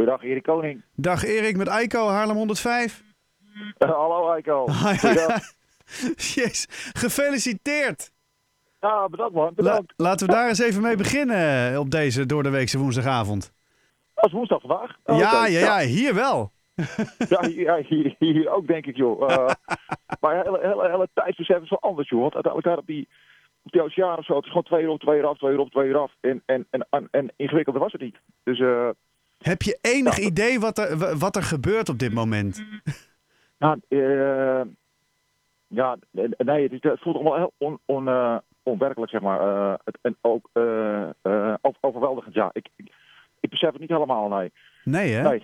Goeiedag, Erik Koning. Dag Erik met Eiko, Haarlem 105. Uh, hallo, Eiko. Jeez, gefeliciteerd. Ja, bedankt man. Bedankt. La laten we daar eens even mee beginnen op deze doordeweekse woensdagavond. Dat is woensdag vandaag. Oh, ja, okay. ja, ja, hier wel. ja, hier, hier, hier, ook denk ik, joh. Uh, maar hele, hele, hele tijdsbesef is wel anders, joh. Want uiteindelijk op die, op die oceaan of zo, het is gewoon twee uur op, twee uur af, twee uur op, twee uur af. En, en, en, en ingewikkelder was het niet. Dus... Uh, heb je enig idee wat er, wat er gebeurt op dit moment? Nou, uh, ja, nee, het, het voelt allemaal heel on, on, uh, onwerkelijk, zeg maar. Uh, het, en ook overweldigend, ja. Ik, ik, ik, besef het niet helemaal, nee. Nee, hè? Nee.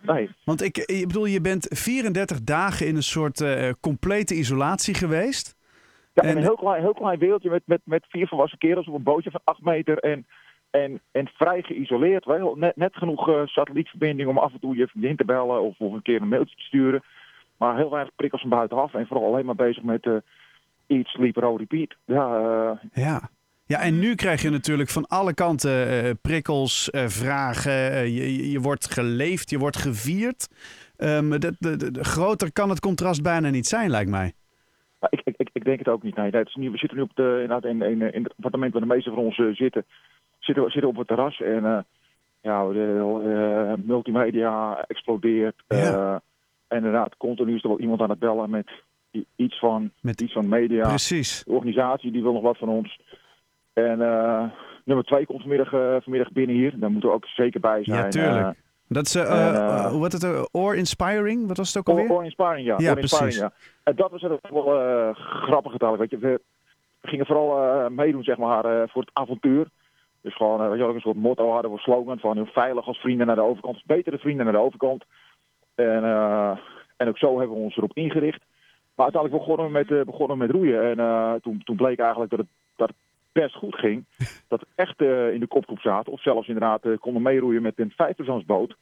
nee. Want ik, ik bedoel, je bent 34 dagen in een soort complete isolatie geweest. Ja, en... een heel klein, heel klein wereldje met, met, met vier volwassen kerels op een bootje van 8 meter en... En, en vrij geïsoleerd. Wel, net, net genoeg uh, satellietverbinding om af en toe je vriendin te bellen of, of een keer een mailtje te sturen. Maar heel weinig prikkels van buitenaf. En vooral alleen maar bezig met uh, eat, sleep, row, repeat. Ja, uh... ja. Ja, en nu krijg je natuurlijk van alle kanten prikkels, vragen. Je, je, wordt geleefd, je wordt gevierd. Um, de, de, de, groter kan het contrast bijna niet zijn, lijkt mij. ik, ik, ik denk het ook niet. Nee, dat is nu, we zitten nu op de, in, in het appartement waar de meeste van ons zitten zitten, zitten op het terras en uh, ja, de uh, multimedia explodeert. Ja. Uh, en inderdaad, continu is er wel iemand aan het bellen met iets van, met iets van media. Precies. De organisatie die wil nog wat van ons. En nummer twee komt vanmiddag, vanmiddag binnen hier. Daar moeten we ook zeker bij zijn. Ja, tuurlijk. Dat is, uh, hoe heet het, Or Inspiring? Wat was het ook alweer? Or, Inspiring, ja. Ja, or precies. Inspiring, ja. En dat was ook wel grappig. Weet je, we, gingen vooral meedoen, zeg maar, voor het avontuur. Dus gewoon uh, een soort motto hadden we slogan van heel veilig als vrienden naar de overkant, betere vrienden naar de overkant. En, uh, en ook zo hebben we ons erop ingericht. Maar uiteindelijk begonnen we met, uh, begonnen met roeien. En uh, toen, toen bleek eigenlijk dat het, dat het best goed ging. Dat we echt in de kopgroep zaten. Of zelfs inderdaad konden meeroeien met een vijfpersoonsboot.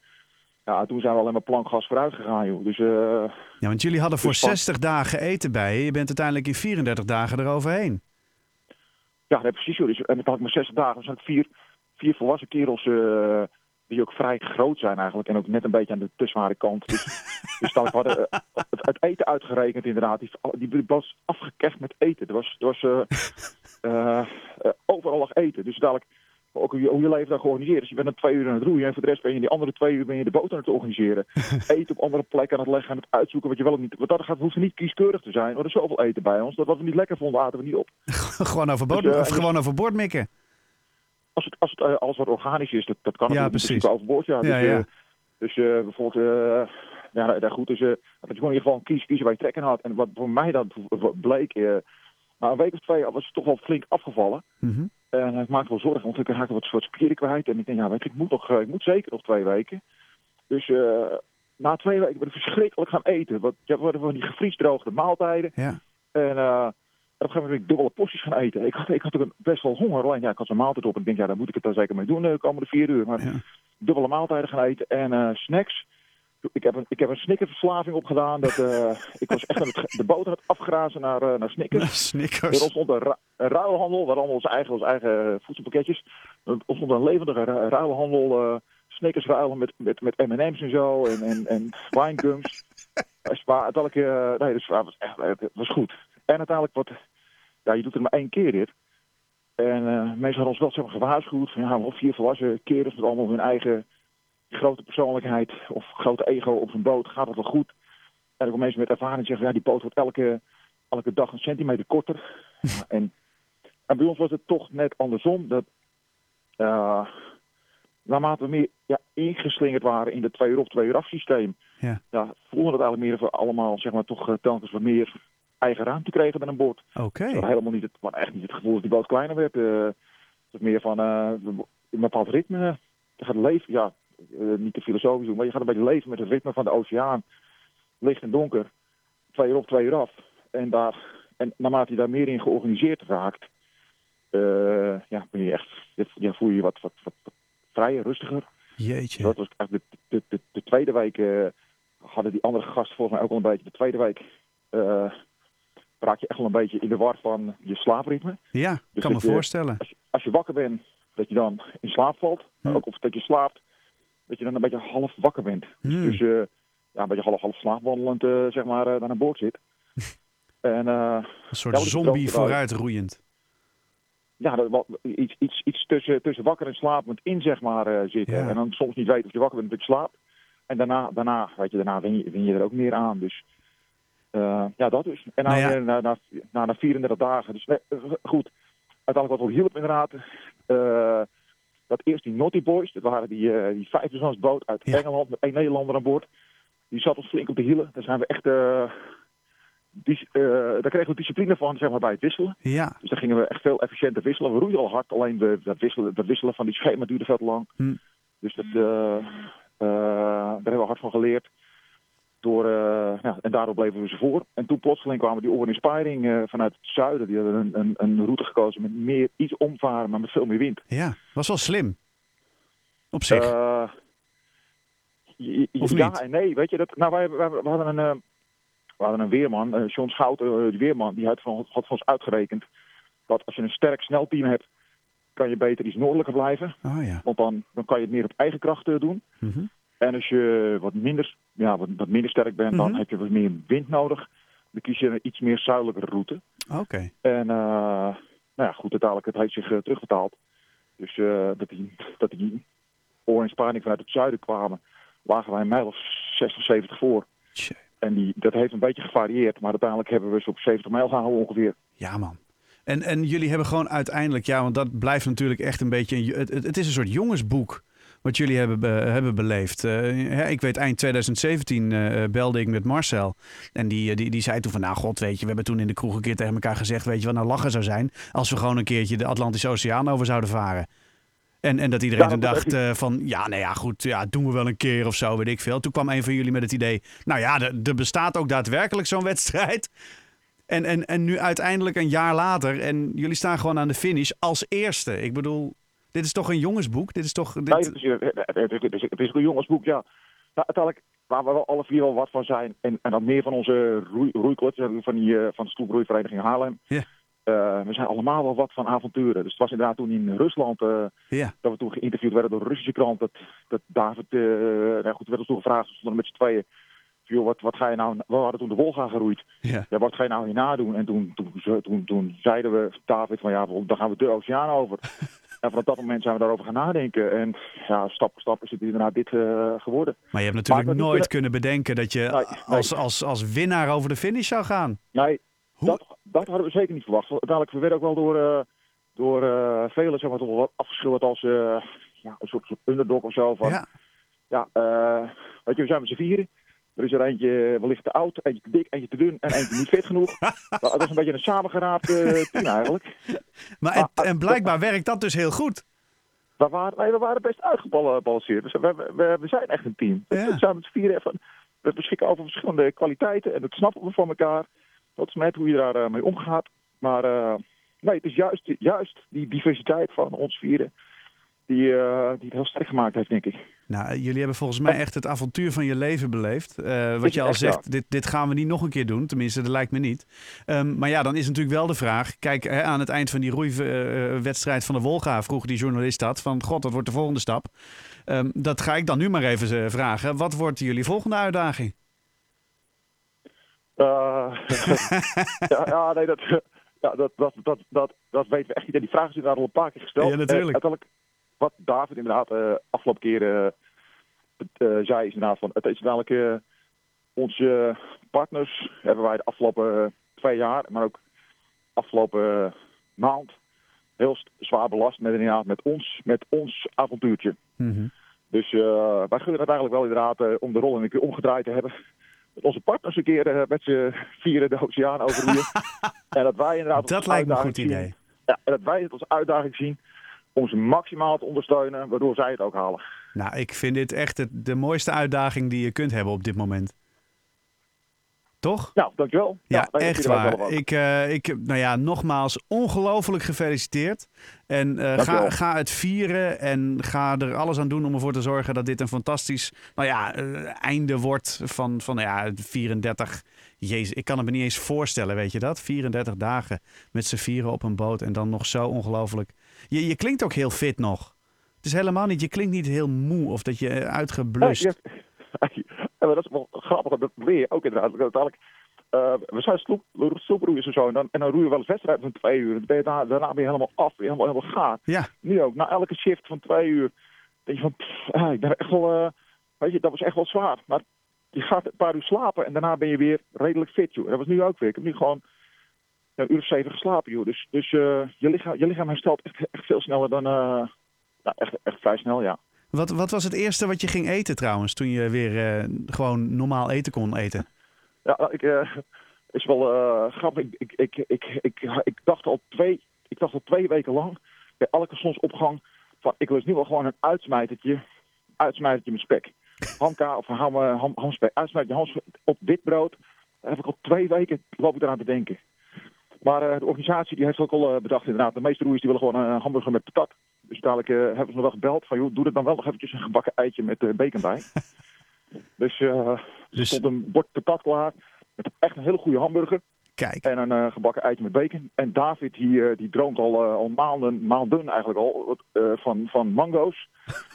Ja, toen zijn we alleen maar plankgas vooruit gegaan, joh. Dus, ja, want jullie hadden voor 60 dagen eten bij je. Je bent uiteindelijk in 34 dagen eroverheen. Ja, nee, precies. Joh. Dus, en dan had ik maar 60 dagen. Dan zijn vier, vier volwassen kerels uh, die ook vrij groot zijn eigenlijk. En ook net een beetje aan de tussenware kant. Dus, dus dan hadden uh, het, het, eten uitgerekend inderdaad. Die, die was afgekeft met eten. Er was, er was uh, overal lag eten. Dus dadelijk ook hoe je, hoe je leven daar georganiseerd is. Je bent dan twee uur aan het roeien en voor de rest ben je die andere twee uur ben je de boot aan het organiseren. eten op andere plekken aan het leggen, aan het uitzoeken wat je wel of niet... Want dat gaat, hoeft niet kieskeurig te zijn. Er is zoveel eten bij ons. Dat wat we niet lekker vonden, aten we niet op. gewoon overboord, dus, uh, of gewoon overboord mikken? Als het, als het uh, alles wat organisch is, dat, dat kan ja, precies. overboord. Ja. ja, dus, ja. dus bijvoorbeeld... ja, daar goed. Dus dat je gewoon in ieder geval kiezen, kiezen waar je trekken had. En wat voor mij dan bleek... na een week of twee was het toch wel flink afgevallen. Mm -hmm. En ik maakte wel zorgen, want ik raakte wat soort spieren kwijt. En ik denk, ja, weet je, ik moet, nog, ik moet zeker nog twee weken. Dus uh, na twee weken ben ik verschrikkelijk gaan eten. Want ja, we hadden van die gevriesdroogde maaltijden. Ja. En uh, op een gegeven moment ben ik dubbele porties gaan eten. Ik had, ik had ook best wel honger. Alleen ja, ik had zo'n maaltijd op. En ik denk, ja, daar moet ik het dan zeker mee doen de komende vier uur. Maar ja. dubbele maaltijden gaan eten en uh, snacks. Ik heb een, ik heb een snickerverslaving opgedaan. Dat, uh, ik was echt met de boot aan het afgrazen naar, uh, naar Snickers. Snickers. Er ontstond een, ru een ruilhandel, waar allemaal onze eigen, onze eigen voedselpakketjes. Er ontstond een levendige ru ruilhandel. Uh, Snickers ruilen met, met, met M&M's en zo. En, en, en winegums. uiteindelijk, uh, nee, dus, was echt, het was goed. En uiteindelijk, wat, ja, je doet het maar één keer dit. En mensen hadden ons wel zeg maar, gewaarschuwd. Van, ja, wel vier volwassen kerels met allemaal hun eigen grote persoonlijkheid of grote ego op zijn boot, gaat het wel goed. En ook mensen met ervaring zeggen, ja, die boot wordt elke, elke dag een centimeter korter. en, en bij ons was het toch net andersom. Dat, uh, naarmate we meer ja, ingeslingerd waren in het twee uur op twee uur af systeem, ja. Ja, voelden het eigenlijk meer voor allemaal, zeg maar, toch uh, telkens wat meer eigen ruimte kregen dan een boord. Oké. Okay. helemaal niet het, maar echt niet het gevoel dat die boot kleiner werd. Uh, het was meer van uh, een bepaald ritme. Je gaat leven, ja, uh, niet te filosofisch doen, maar je gaat een beetje leven met het ritme van de oceaan. Licht en donker, twee uur op, twee uur af. En, daar, en naarmate je daar meer in georganiseerd raakt, uh, ja, ben je echt, ja, voel je je wat, wat, wat, wat vrijer, rustiger. Jeetje. Dat was eigenlijk de, de, de, de tweede week, uh, hadden die andere gasten volgens mij ook al een beetje, de tweede week raak je echt wel een beetje in de war van je slaapritme. Ja, dus kan me je, voorstellen. Als je, als je wakker bent, dat je dan in slaap valt. Hm. Ook of dat je slaapt, dat je dan een beetje half wakker bent. Hmm. Dus eh, ja, een beetje half, half slaapwandelend, eh, zeg maar, eh, naar aan boord zit. en Een soort Ja, zombie vooruitroeiend. ja, dat, wat- iets, iets, iets tussen, tussen wakker en slapend in, zeg maar, zitten. Ja. En dan soms niet weten of je wakker bent of je slaapt. En daarna, daarna, weet je, daarna win je, win je er ook meer aan. Dus ja, dat dus. En Nou ja. na, na, na, na 34 dagen. Dus nee, goed. Uiteindelijk wat wel hielp inderdaad. Dat eerst die Naughty Boys, dat waren die, eh die vijfpersoonsboot uit Ja. Engeland met één Nederlander aan boord. Die zat ons flink op de hielen. Daar zijn we echt, eh, dis- eh, daar kregen we discipline van, zeg maar, bij het wisselen. Ja, Dus daar gingen we echt veel efficiënter wisselen. We roeiden al hard, alleen we, dat, wisselen, dat wisselen van die schema duurde veel te lang. Hm. Dus dat, daar hebben we hard van geleerd. Door, eh, ja, en daardoor bleven we ze voor. En toen plotseling kwamen die Oren Inspiring eh, vanuit het zuiden. Die hadden een, een, een route gekozen met meer, iets omvaren, maar met veel meer wind. ja. Was wel slim. Op zich. Eh, j- j- Of ja niet? en nee, weet je. Dat, nou, wij, hadden een, we hadden een weerman, eh John Schouten, eh, die weerman, die had, van, had voor ons uitgerekend dat als je een sterk snel team hebt, kan je beter iets noordelijker blijven. oh ja. Want dan, dan kan je het meer op eigen kracht doen. Mhm. En als je wat minder, ja, wat, wat minder sterk bent, dan Mhm. heb je wat meer wind nodig. Dan kies je een iets meer zuidelijke route. Oké. En eh, nou ja, goed, uiteindelijk het heeft zich eh, terugvertaald. Dus eh, dat die, dat die oor en Spaning vanuit het zuiden kwamen, lagen wij een mijl of 60, 70 voor. Tje. En die, dat heeft een beetje gevarieerd, maar uiteindelijk hebben we ze op 70 mijl gehouden ongeveer. Ja, man. En, en jullie hebben gewoon uiteindelijk, ja, want dat blijft natuurlijk echt een beetje. Een, het is een soort jongensboek wat jullie hebben, be- hebben beleefd. Eh, ik weet, eind 2017 eh, belde ik met Marcel. En die, eh, die, die zei toen van, nou god, weet je, we hebben toen in de kroeg een keer tegen elkaar gezegd, weet je wat nou lachen zou zijn als we gewoon een keertje de Atlantische Oceaan over zouden varen. En, en dat iedereen Ja, toen dat dacht van, ja, nou ja, goed, ja, doen we wel een keer of zo, weet ik veel. Toen kwam een van jullie met het idee, nou ja, er, er bestaat ook daadwerkelijk zo'n wedstrijd. En, en, en nu uiteindelijk een jaar later en jullie staan gewoon aan de finish als eerste. Ik bedoel, dit is toch een jongensboek? Dit is toch... Dit... Nee, het is, het, het, het is, het is ook een jongensboek, ja. Nou, uiteindelijk waar we wel alle vier wel wat van zijn. En, en dan meer van onze roei, van, die, eh, van de stoelbroeivereniging Haarlem. Eh, we zijn allemaal wel wat van avonturen. Dus het was inderdaad toen in Rusland eh, dat we toen geïnterviewd werden door de Russische krant. Dat, dat David, eh nou goed, werd ons toen gevraagd, we stonden met z'n tweeën. Joh, wat, wat ga je nou, we hadden toen de Wolga geroeid. ja. Ja, wat ga je nou hierna doen? En toen, toen, toen, toen zeiden we, David, van ja, dan gaan we de oceaan over. En vanaf dat moment zijn we daarover gaan nadenken. En ja, stap voor stap is het inderdaad dit eh, geworden. Maar je hebt natuurlijk nooit kunnen- kunnen bedenken dat je Nee, nee. als, als, als winnaar over de finish zou gaan. Nee, Hoe- dat, dat hadden we zeker niet verwacht. Uiteindelijk, we werden ook wel door, eh door eh velen zeg maar, toch wel afgeschilderd als ja, een soort, soort underdog of zo. Van, ja. Ja, weet je, we zijn met z'n vieren. Er is er eentje wellicht te oud, eentje te dik, eentje te dun en eentje niet fit genoeg. Dat is een beetje een samengeraapt eh, team eigenlijk. maar en, en blijkbaar werkt dat dus heel goed. We waren, nee, we waren best uitgebalanceerd. Dus we, we, zijn echt een team. Ja. We zijn met vieren even, we beschikken over verschillende kwaliteiten en dat snappen we van elkaar. Dat is net hoe je daar eh, mee omgaat. Maar eh, nee, het is juist, juist die diversiteit van ons vieren die, eh, die het heel sterk gemaakt heeft, denk ik. Nou, jullie hebben volgens mij echt het avontuur van je leven beleefd. Eh, wat je al zegt, dit, dit gaan we niet nog een keer doen. Tenminste, dat lijkt me niet. Ehm, maar ja, dan is natuurlijk wel de vraag. Kijk, hè, aan het eind van die roeiwedstrijd van de Wolga vroeg die journalist dat. Van, god, dat wordt de volgende stap. Ehm, dat ga ik dan nu maar even eh, vragen. Wat wordt jullie volgende uitdaging? Ja, ja, nee, dat, ja, dat, dat, dat, dat, dat weten we echt niet. En die vraag is inderdaad al een paar keer gesteld. Ja, natuurlijk. Uiteindelijk, wat David inderdaad eh afgelopen keer eh, eh, zei, is inderdaad van... Het is eh, onze partners hebben wij de afgelopen twee jaar, maar ook afgelopen maand heel zwaar belast met, inderdaad, met, ons, met ons avontuurtje. Mhm. Dus wij gunnen het eigenlijk wel inderdaad om de rol een keer omgedraaid te hebben. Dat onze partners een keer met z'n vieren de oceaan overroeien. en dat wij inderdaad Dat lijkt me een goed zien- idee. Ja, en dat wij het als uitdaging zien om ze maximaal te ondersteunen, waardoor zij het ook halen. Nou, ik vind dit echt het, de mooiste uitdaging die je kunt hebben op dit moment. Toch? Nou, dankjewel. Ja, echt waar. Ik, eh, ik, nou ja, nogmaals, ongelooflijk gefeliciteerd. En eh, ga, ga het vieren en ga er alles aan doen om ervoor te zorgen dat dit een fantastisch nou ja, eh, einde wordt van, van ja, 34. Jezus, ik kan het me niet eens voorstellen, weet je dat? 34 dagen met z'n vieren op een boot en dan nog zo ongelooflijk. Je, je klinkt ook heel fit nog. Het is helemaal niet, je klinkt niet heel moe of dat je eh, uitgeblust. Maar dat is wel grappig, dat leer je ook inderdaad. Uiteindelijk, uh, we zijn sloep, sloeproeiers en zo, en dan, en dan roeien we wel eens wedstrijd van twee uur. Dan ben je daarna, daarna ben je helemaal af, ben je helemaal, helemaal gaar. Ja. Nu ook, na elke shift van twee uur, denk je van, pff, ah, ik ben echt wel, uh, weet je, dat was echt wel zwaar. Maar je gaat een paar uur slapen en daarna ben je weer redelijk fit, joh. Dat was nu ook weer. Ik heb nu gewoon een uur of zeven geslapen, joh. Dus, dus uh, je, lichaam, je lichaam herstelt echt, echt veel sneller dan, nou, echt, echt vrij snel, ja. Wat, wat was het eerste wat je ging eten trouwens, toen je weer uh, gewoon normaal eten kon eten? Ja, ik, uh, is wel uh, grappig. Ik, ik, ik, ik, ik, ik, dacht al twee, ik dacht al twee weken lang bij elke zonsopgang van ik lust nu wel gewoon een uitsmijtertje, uitsmijtertje met spek. Hamka of ham, ham, hamspek, uitsmijtertje ham, op wit brood. Daar heb ik al twee weken loop ik eraan te denken. Maar de organisatie die heeft ook al bedacht inderdaad. De meeste roeiers die willen gewoon een hamburger met patat. Dus dadelijk uh, hebben ze me wel gebeld van, joh, doe er dan wel nog eventjes een gebakken eitje met bacon bij. dus, dus er stond een bord patat klaar met echt een hele goede hamburger. Kijk. En een gebakken eitje met bacon. En David, die, die droomt al, al maanden, maanden eigenlijk al, van, van mango's.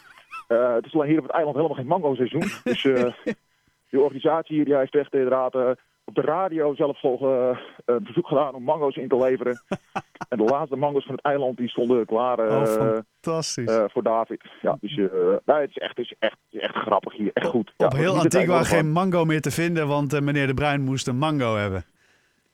het is alleen hier op het eiland helemaal geen mango seizoen. Dus die organisatie hier, die heeft echt inderdaad op de radio zelf volgen een verzoek gedaan om mango's in te leveren. en de laatste mango's van het eiland die stonden klaar uh, oh, fantastisch. Uh, voor David. Ja, dus uh, nee, het, is echt, het, is echt, het is echt grappig hier. Echt goed. Op ja, heel Antigua geen mango meer te vinden, want meneer De Bruin moest een mango hebben.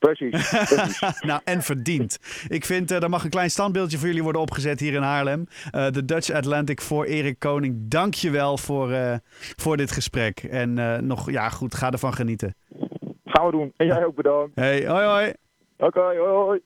Precies. precies. nou, en verdiend. Ik vind, uh, er mag een klein standbeeldje voor jullie worden opgezet hier in Haarlem. Uh, de Dutch Atlantic voor Erik Koning. Dank je wel voor, uh, voor dit gesprek. En nog, ja goed, ga ervan genieten. Gaan we doen. En jij ook bedankt. Hey, hoi hoi. Oké, okay, hoi hoi.